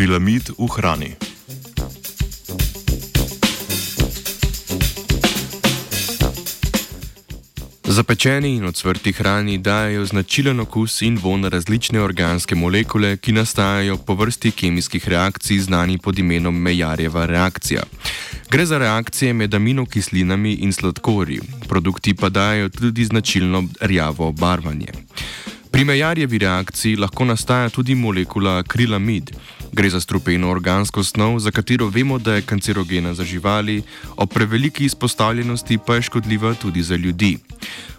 Akrilamid v hrani. Zapečeni in odsvrti hrani dajo značilen okus in von različne organske molekule, ki nastajajo po vrsti kemijskih reakcij, znani pod imenom Mejarjeva reakcija. Gre za reakcije med aminokislinami in sladkorji, produkti pa dajo tudi značilno rjavo obarvanje. Pri Mejarjevi reakciji lahko nastaja tudi molekula akrilamid. Gre za strupeno organsko snov, za katero vemo, da je kancerogena za živali, ob preveliki izpostavljenosti pa je škodljiva tudi za ljudi.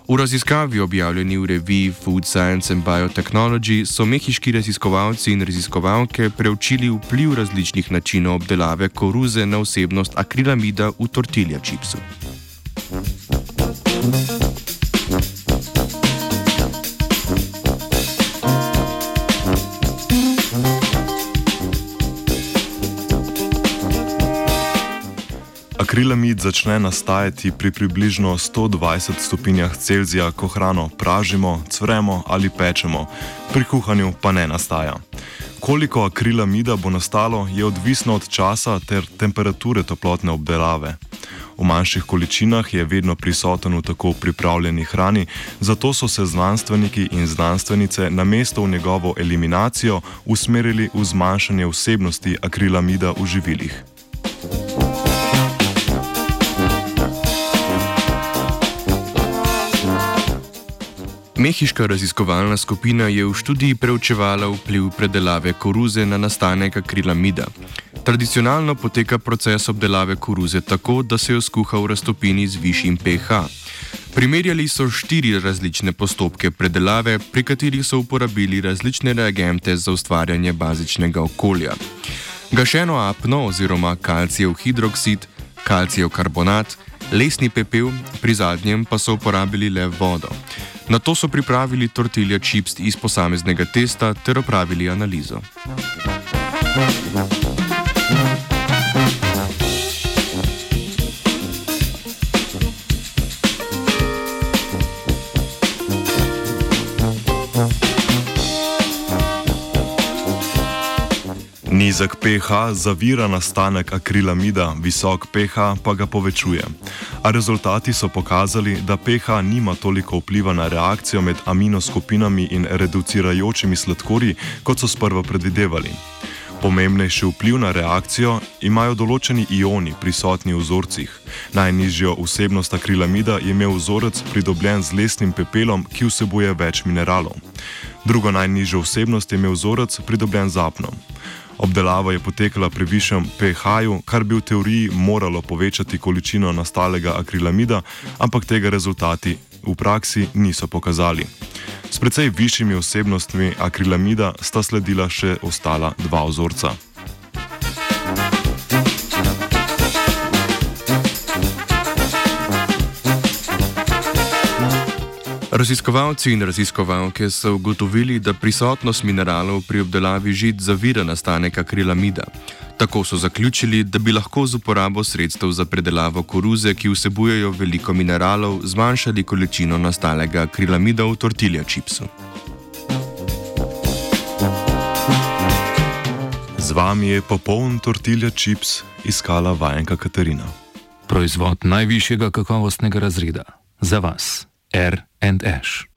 V raziskavi objavljeni v reviji Food Science and Biotechnology so mehiški raziskovalci in raziskovalke preučili vpliv različnih načinov obdelave koruze na vsebnost akrilamida v tortilja čipsu. Akrilamid začne nastajati pri približno 120 stopinjah Celzija, ko hrano pražimo, cvremo ali pečemo, pri kuhanju pa ne nastaja. Koliko akrilamida bo nastalo, je odvisno od časa ter temperature toplotne obdelave. V manjših količinah je vedno prisoten v tako pripravljeni hrani, zato so se znanstveniki in znanstvenice na mesto v njegovo eliminacijo usmerili v zmanjšanje vsebnosti akrilamida v živilih. Mehiška raziskovalna skupina je v študiji preučevala vpliv predelave koruze na nastanek akrilamida. Tradicionalno poteka proces obdelave koruze tako, da se jo skuha v raztopini z višjim pH. Primerjali so štiri različne postopke predelave, pri katerih so uporabili različne reagente za ustvarjanje bazičnega okolja. Gašeno apno oziroma kalcijev hidroksid, kalcijev karbonat, lesni pepel, pri zadnjem pa so uporabili le vodo. Na to so pripravili tortilja čips iz posameznega testa ter opravili analizo. Nizek pH zavira nastanek akrilamida, visok pH pa ga povečuje. A rezultati so pokazali, da pH nima toliko vpliva na reakcijo med aminoskupinami in reducirajočimi sladkorji, kot so sprva predvidevali. Pomembnejši vpliv na reakcijo imajo določeni ioni prisotni v vzorcih. Najnižjo vsebnost akrilamida je imel vzorec pridobljen z lesnim pepelom, ki vsebuje več mineralov. Drugo najnižjo vsebnost je imel vzorec pridobljen z apnom. Obdelava je potekala pri višjem pH-ju, kar bi v teoriji moralo povečati količino nastalega akrilamida, ampak tega rezultati v praksi niso pokazali. S precej višjimi vsebnostmi akrilamida sta sledila še ostala dva vzorca. Raziskovalci in raziskovalke so ugotovili, da prisotnost mineralov pri obdelavi žit zavira nastanek akrilamida. Tako so zaključili, da bi lahko z uporabo sredstev za predelavo koruze, ki vsebujejo veliko mineralov, zmanjšali količino nastalega akrilamida v tortilja čipsu. Z vami je popoln tortilja čips iskala vajenka Katarina. Proizvod najvišjega kakovostnega razreda. Za vas. R and Ash.